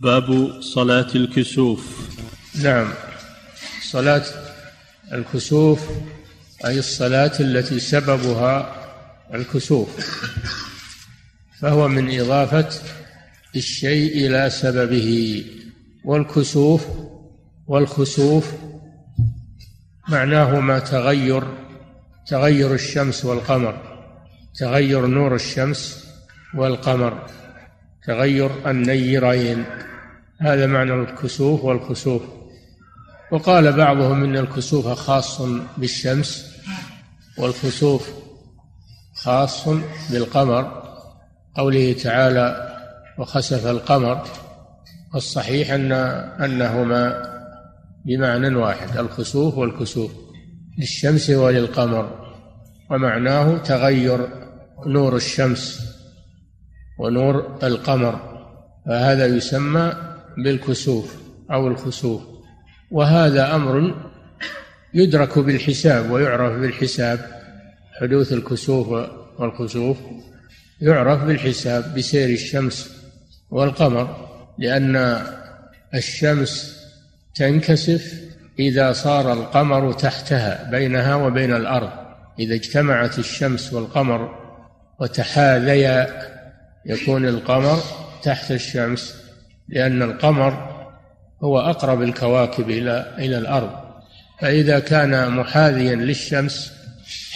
باب صلاة الكسوف. نعم. صلاة الكسوف أي الصلاة التي سببها الكسوف. فهو من إضافة الشيء إلى سببه. والكسوف والخسوف معناهما تغير تغير الشمس والقمر تغير نور الشمس والقمر. تغير النيرين. هذا معنى الكسوف والخسوف وقال بعضهم إن الكسوف خاص بالشمس والخسوف خاص بالقمر. قوله تعالى وخسف القمر والصحيح ان أنهما بمعنى واحد الخسوف والكسوف للشمس وللقمر. ومعناه تغير نور الشمس. ونور القمر فهذا يسمى بالكسوف أو الخسوف. وهذا أمر يدرك بالحساب ويعرف بالحساب حدوث الكسوف والخسوف يعرف بالحساب بسير الشمس والقمر لأن الشمس تنكسف إذا صار القمر تحتها بينها وبين الأرض. إذا اجتمعت الشمس والقمر وتحاذيا يكون القمر تحت الشمس لأن القمر هو أقرب الكواكب إلى إلى الأرض. فإذا كان محاذيا للشمس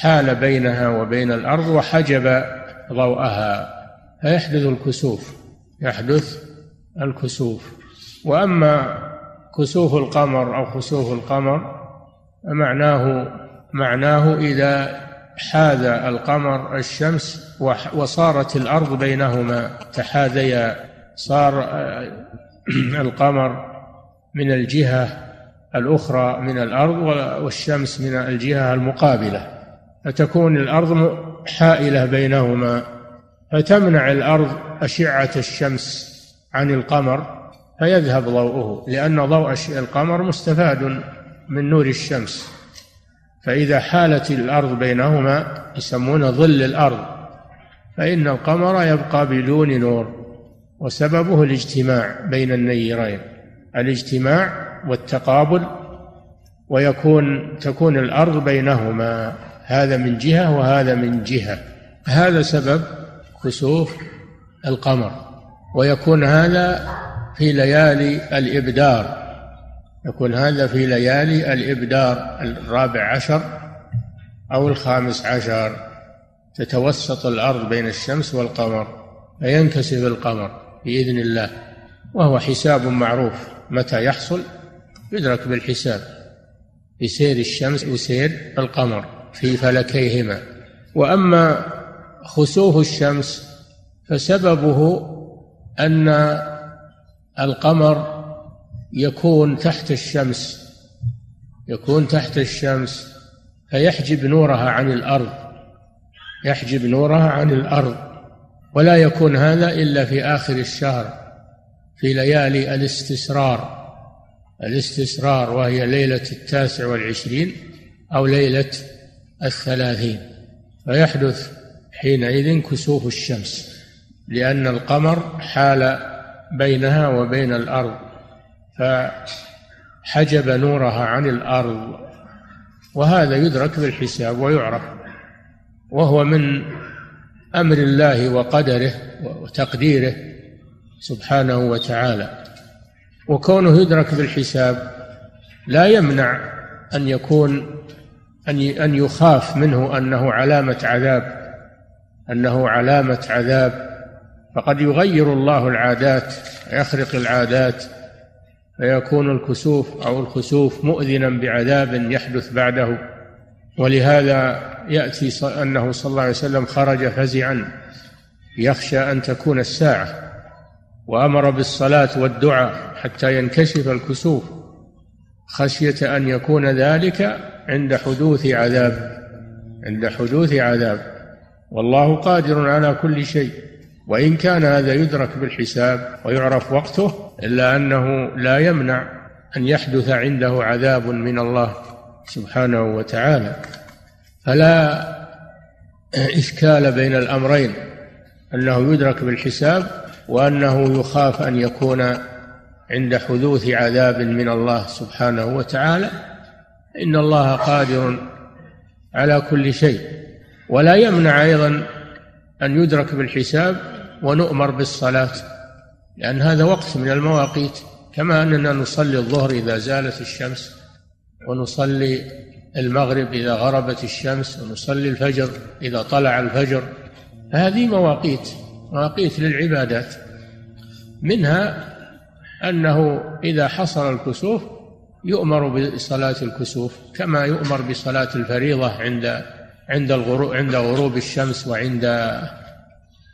حال بينها وبين الأرض وحجب ضوءها فيحدث الكسوف يحدث الكسوف. وأما كسوف القمر أو خسوف القمر فمعناه معناه إذا حاذ القمر الشمس وصارت الأرض بينهما تحاذيا صار القمر من الجهة الأخرى من الأرض والشمس من الجهة المقابلة. فتكون الأرض حائلة بينهما. فتمنع الأرض أشعة الشمس عن القمر فيذهب ضوءه لأن ضوء القمر مستفاد من نور الشمس. فإذا حالت الأرض بينهما يسمون ظل الأرض. فإن القمر يبقى بدون نور وسببه الاجتماع بين النيرين الاجتماع والتقابل ويكون تكون الأرض بينهما هذا من جهة وهذا من جهة. هذا سبب كسوف القمر ويكون هذا في ليالي الإبدار. يكون هذا في ليالي الإبدار الرابع عشر أو الخامس عشر. تتوسط الأرض بين الشمس والقمر فينكسف القمر بإذن الله وهو حساب معروف. متى يحصل؟ يدرك بالحساب. بسير الشمس وسير القمر في فلكيهما. وأما خسوف الشمس فسببه أن القمر يكون تحت الشمس يكون تحت الشمس فيحجب نورها عن الأرض. يحجب نورها عن الأرض. ولا يكون هذا إلا في آخر الشهر في ليالي الاستسرار. الاستسرار وهي ليلة التاسع والعشرين أو ليلة الثلاثين. فيحدث حينئذ كسوف الشمس لأن القمر حال بينها وبين الأرض. فحجب نورها عن الأرض. وهذا يدرك بالحساب ويعرف. وهو من أمر الله وقدره وتقديره سبحانه وتعالى. وكونه يدرك بالحساب لا يمنع أن يكون أن أن يخاف منه أنه علامة عذاب أنه علامة عذاب. فقد يغير الله العادات ويخرق العادات فيكون الكسوف أو الخسوف مؤذنا بعذاب يحدث بعده. ولهذا يأتي أنه صلى الله عليه وسلم خرج فزعا. يخشى أن تكون الساعة. وأمر بالصلاة والدعاء حتى ينكشف الكسوف. خشية أن يكون ذلك عند حدوث عذاب. عند حدوث عذاب. والله قادر على كل شيء. وإن كان هذا يدرك بالحساب ويعرف وقته إلا أنه لا يمنع أن يحدث عنده عذاب من الله سبحانه وتعالى. فلا إشكال بين الأمرين أنه يدرك بالحساب وأنه يخاف أن يكون عند حدوث عذاب من الله سبحانه وتعالى. إن الله قادر على كل شيء. ولا يمنع أيضا أن يدرك بالحساب ونؤمر بالصلاة لأن هذا وقت من المواقيت كما أننا نصلي الظهر إذا زالت الشمس ونصلي المغرب إذا غربت الشمس ونصلي الفجر إذا طلع الفجر. هذه مواقيت مواقيت للعبادات. منها أنه إذا حصل الكسوف يؤمر بصلاة الكسوف كما يؤمر بصلاة الفريضة عند عند الغروب عند غروب الشمس وعند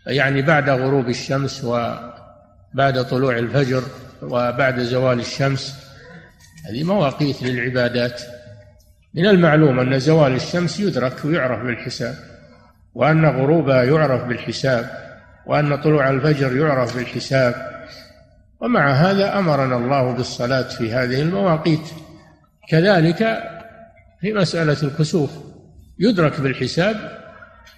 يعني بعد غروب الشمس وبعد طلوع الفجر وبعد زوال الشمس. هذه مواقيت للعبادات. من المعلوم أن زوال الشمس يدرك ويعرف بالحساب وأن غروبها يعرف بالحساب وأن طلوع الفجر يعرف بالحساب. ومع هذا أمرنا الله بالصلاة في هذه المواقيت. كذلك في مسألة الكسوف يدرك بالحساب.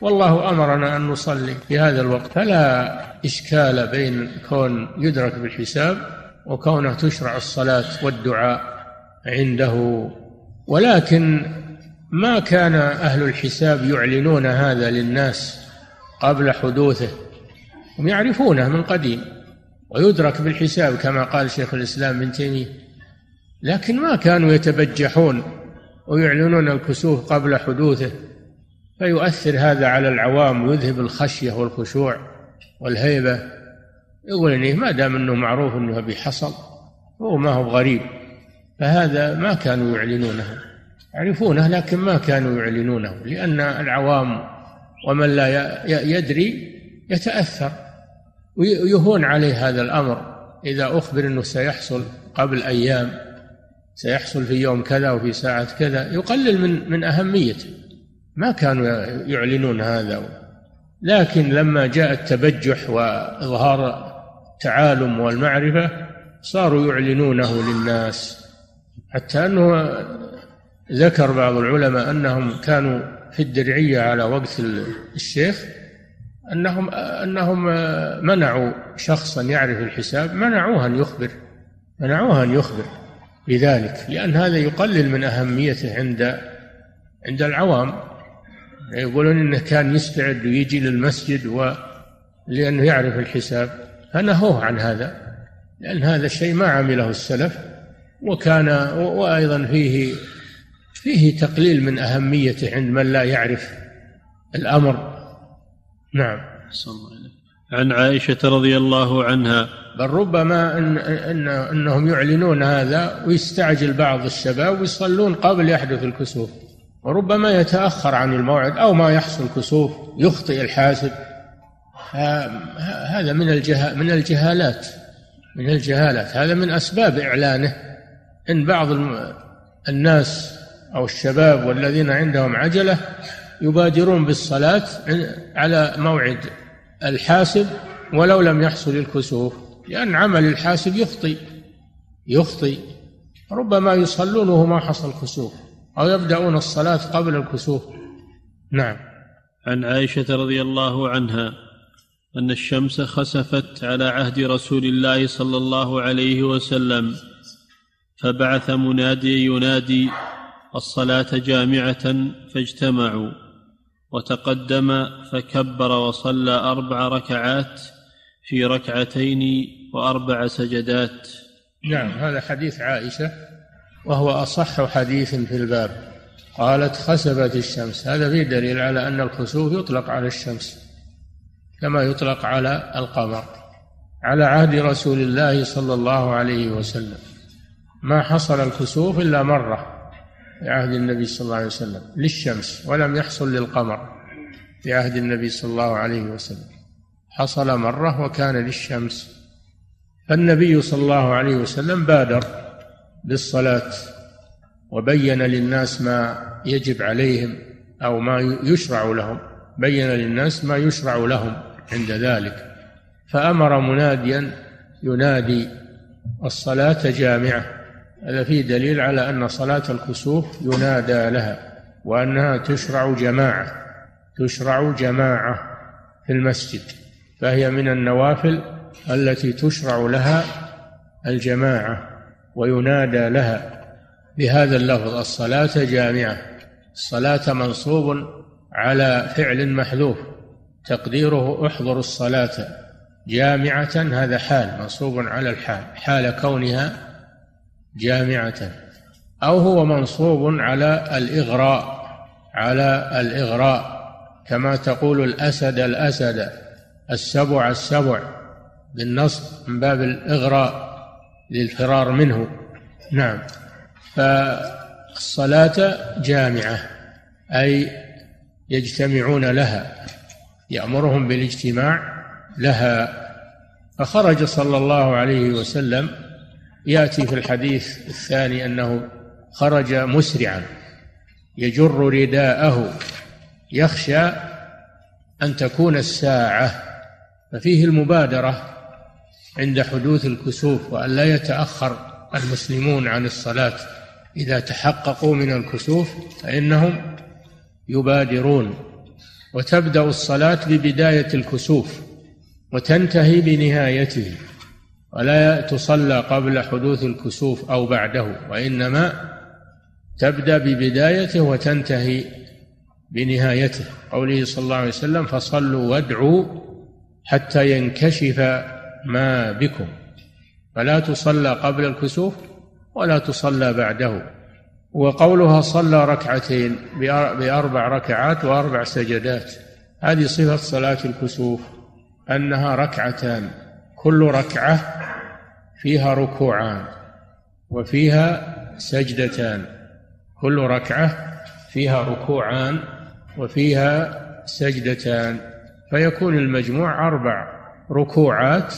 والله أمرنا أن نصلي في هذا الوقت. فلا إشكال بين كون يدرك بالحساب وكونه تشرع الصلاة والدعاء عنده. ولكن ما كان أهل الحساب يعلنون هذا للناس قبل حدوثه هم يعرفونه من قديم ويدرك بالحساب كما قال شيخ الإسلام ابن تيمية. لكن ما كانوا يتبجحون ويعلنون الكسوف قبل حدوثه فيؤثر هذا على العوام ويذهب الخشية والخشوع والهيبة. يقول إنه ما دام أنه معروف أنه بحصل هو ما هو غريب. فهذا ما كانوا يعلنونه يعرفونه لكن ما كانوا يعلنونه لأن العوام ومن لا يدري يتأثر ويهون عليه هذا الأمر. إذا أخبر أنه سيحصل قبل أيام سيحصل في يوم كذا وفي ساعة كذا يقلل من من أهميته. ما كانوا يعلنون هذا. لكن لما جاء التبجح وإظهار التعالم والمعرفة صاروا يعلنونه للناس. حتى أنه ذكر بعض العلماء أنهم كانوا في الدرعية على وقت الشيخ أنهم أنهم منعوا شخصا يعرف الحساب منعوه أن يخبر منعوه أن يخبر بذلك لأن هذا يقلل من أهميته عند عند العوام. يقولون إنه كان يستعد ويجي للمسجد و لأنه يعرف الحساب فنهوه عن هذا لأن هذا الشيء ما عمله السلف. وكان وأيضا فيه فيه تقليل من أهميته عند من لا يعرف الأمر. نعم. عن عائشة رضي الله عنها. بل ربما إن إن إنهم يعلنون هذا ويستعجل بعض الشباب ويصلون قبل يحدث الكسوف. وربما يتأخر عن الموعد أو ما يحصل كسوف يخطئ الحاسب هذا من الجه من الجهالات من الجهالات. هذا من أسباب إعلانه. إن بعض الناس أو الشباب والذين عندهم عجلة يبادرون بالصلاة على موعد الحاسب ولو لم يحصل الكسوف لأن عمل الحاسب يخطئ يخطئ ربما يصلون وهو ما حصل كسوف أو يبدأون الصلاة قبل الكسوف. نعم. عن عائشة رضي الله عنها أن الشمس خسفت على عهد رسول الله صلى الله عليه وسلم فبعث منادي ينادي الصلاة جامعة فاجتمعوا وتقدم فكبر وصلى أربع ركعات في ركعتين وأربع سجدات. نعم هذا حديث عائشة وهو أصح حديث في الباب. قالت خسفت الشمس. هذا فيه دليل على أن الخسوف يطلق على الشمس كما يطلق على القمر على عهد رسول الله صلى الله عليه وسلم. ما حصل الكسوف إلا مرة في عهد النبي صلى الله عليه وسلم للشمس ولم يحصل للقمر في عهد النبي صلى الله عليه وسلم. حصل مرة وكان للشمس. فالنبي صلى الله عليه وسلم بادر بالصلاة وبين للناس ما يجب عليهم أو ما يشرع لهم. بين للناس ما يشرع لهم عند ذلك. فأمر مناديا ينادي الصلاة جامعة. هذا فيه دليل على أن صلاة الكسوف ينادى لها وأنها تشرع جماعة تشرع جماعة في المسجد فهي من النوافل التي تشرع لها الجماعة وينادى لها. بهذا اللفظ الصلاة جامعة الصلاة منصوب على فعل محذوف تقديره احضر الصلاة جامعة هذا حال منصوب على الحال حال كونها جامعة أو هو منصوب على الإغراء على الإغراء كما تقول الأسد الأسد السبع السبع بالنصب من باب الإغراء للفرار منه. نعم. فالصلاة جامعة أي يجتمعون لها يأمرهم بالاجتماع لها. فخرج صلى الله عليه وسلم يأتي في الحديث الثاني أنه خرج مسرعا يجر رداءه يخشى أن تكون الساعة ففيه المبادرة عند حدوث الكسوف وأن لا يتأخر المسلمون عن الصلاة. إذا تحققوا من الكسوف فإنهم يبادرون. وتبدأ الصلاة ببداية الكسوف وتنتهي بنهايته. ولا تصلى قبل حدوث الكسوف أو بعده وإنما تبدأ ببدايته وتنتهي بنهايته. قوله صلى الله عليه وسلم فصلوا وادعوا حتى ينكشف ما بكم. فلا تصلى قبل الكسوف ولا تصلى بعده. وقولها صلى ركعتين بأربع ركعات وأربع سجدات. هذه صفة صلاة الكسوف أنها ركعتان. كل ركعة فيها ركوعان وفيها سجدتان. كل ركعة فيها ركوعان وفيها سجدتان. فيكون المجموع أربع ركوعات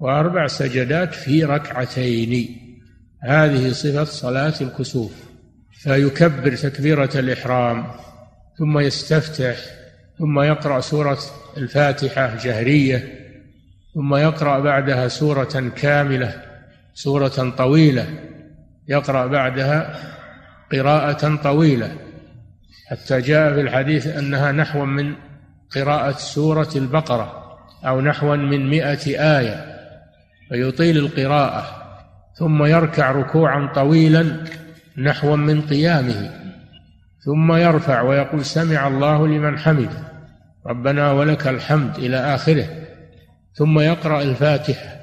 وأربع سجدات في ركعتين. هذه صفة صلاة الكسوف. فيكبر تكبيرة الإحرام ثم يستفتح ثم يقرأ سورة الفاتحة جهرية ثم يقرأ بعدها سورة كاملة سورة طويلة. يقرأ بعدها قراءة طويلة. حتى جاء في الحديث أنها نحو من قراءة سورة البقرة أو نحو من مئة آية. فيطيل القراءة ثم يركع ركوعا طويلا نحو من قيامه. ثم يرفع ويقول سمع الله لمن حمده ربنا ولك الحمد إلى آخره. ثم يقرأ الفاتحة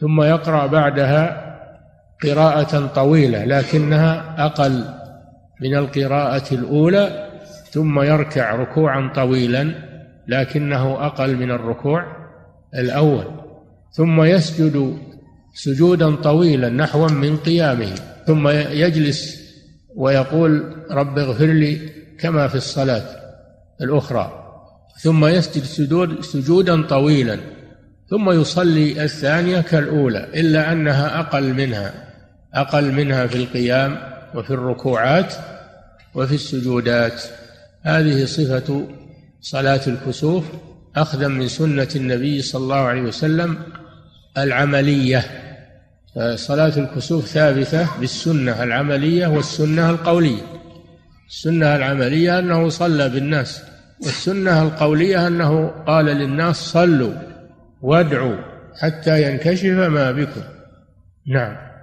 ثم يقرأ بعدها قراءة طويلة لكنها أقل من القراءة الأولى ثم يركع ركوعا طويلا لكنه أقل من الركوع الأول. ثم يسجد سجودا طويلا نحوا من قيامه ثم يجلس ويقول رب اغفر لي كما في الصلاة الأخرى. ثم يسجد سجود سجودا طويلا ثم يصلي الثانية كالأولى إلا أنها أقل منها أقل منها في القيام وفي الركوعات وفي السجودات. هذه صفة صلاة الكسوف أخذا من سنة النبي صلى الله عليه وسلم العملية. فصلاة الكسوف ثابتة بالسنة العملية والسنة القولية. السنة العملية أنه صلى بالناس والسنة القولية أنه قال للناس صلوا. وادعوا حتى ينكشف ما بكم. نعم.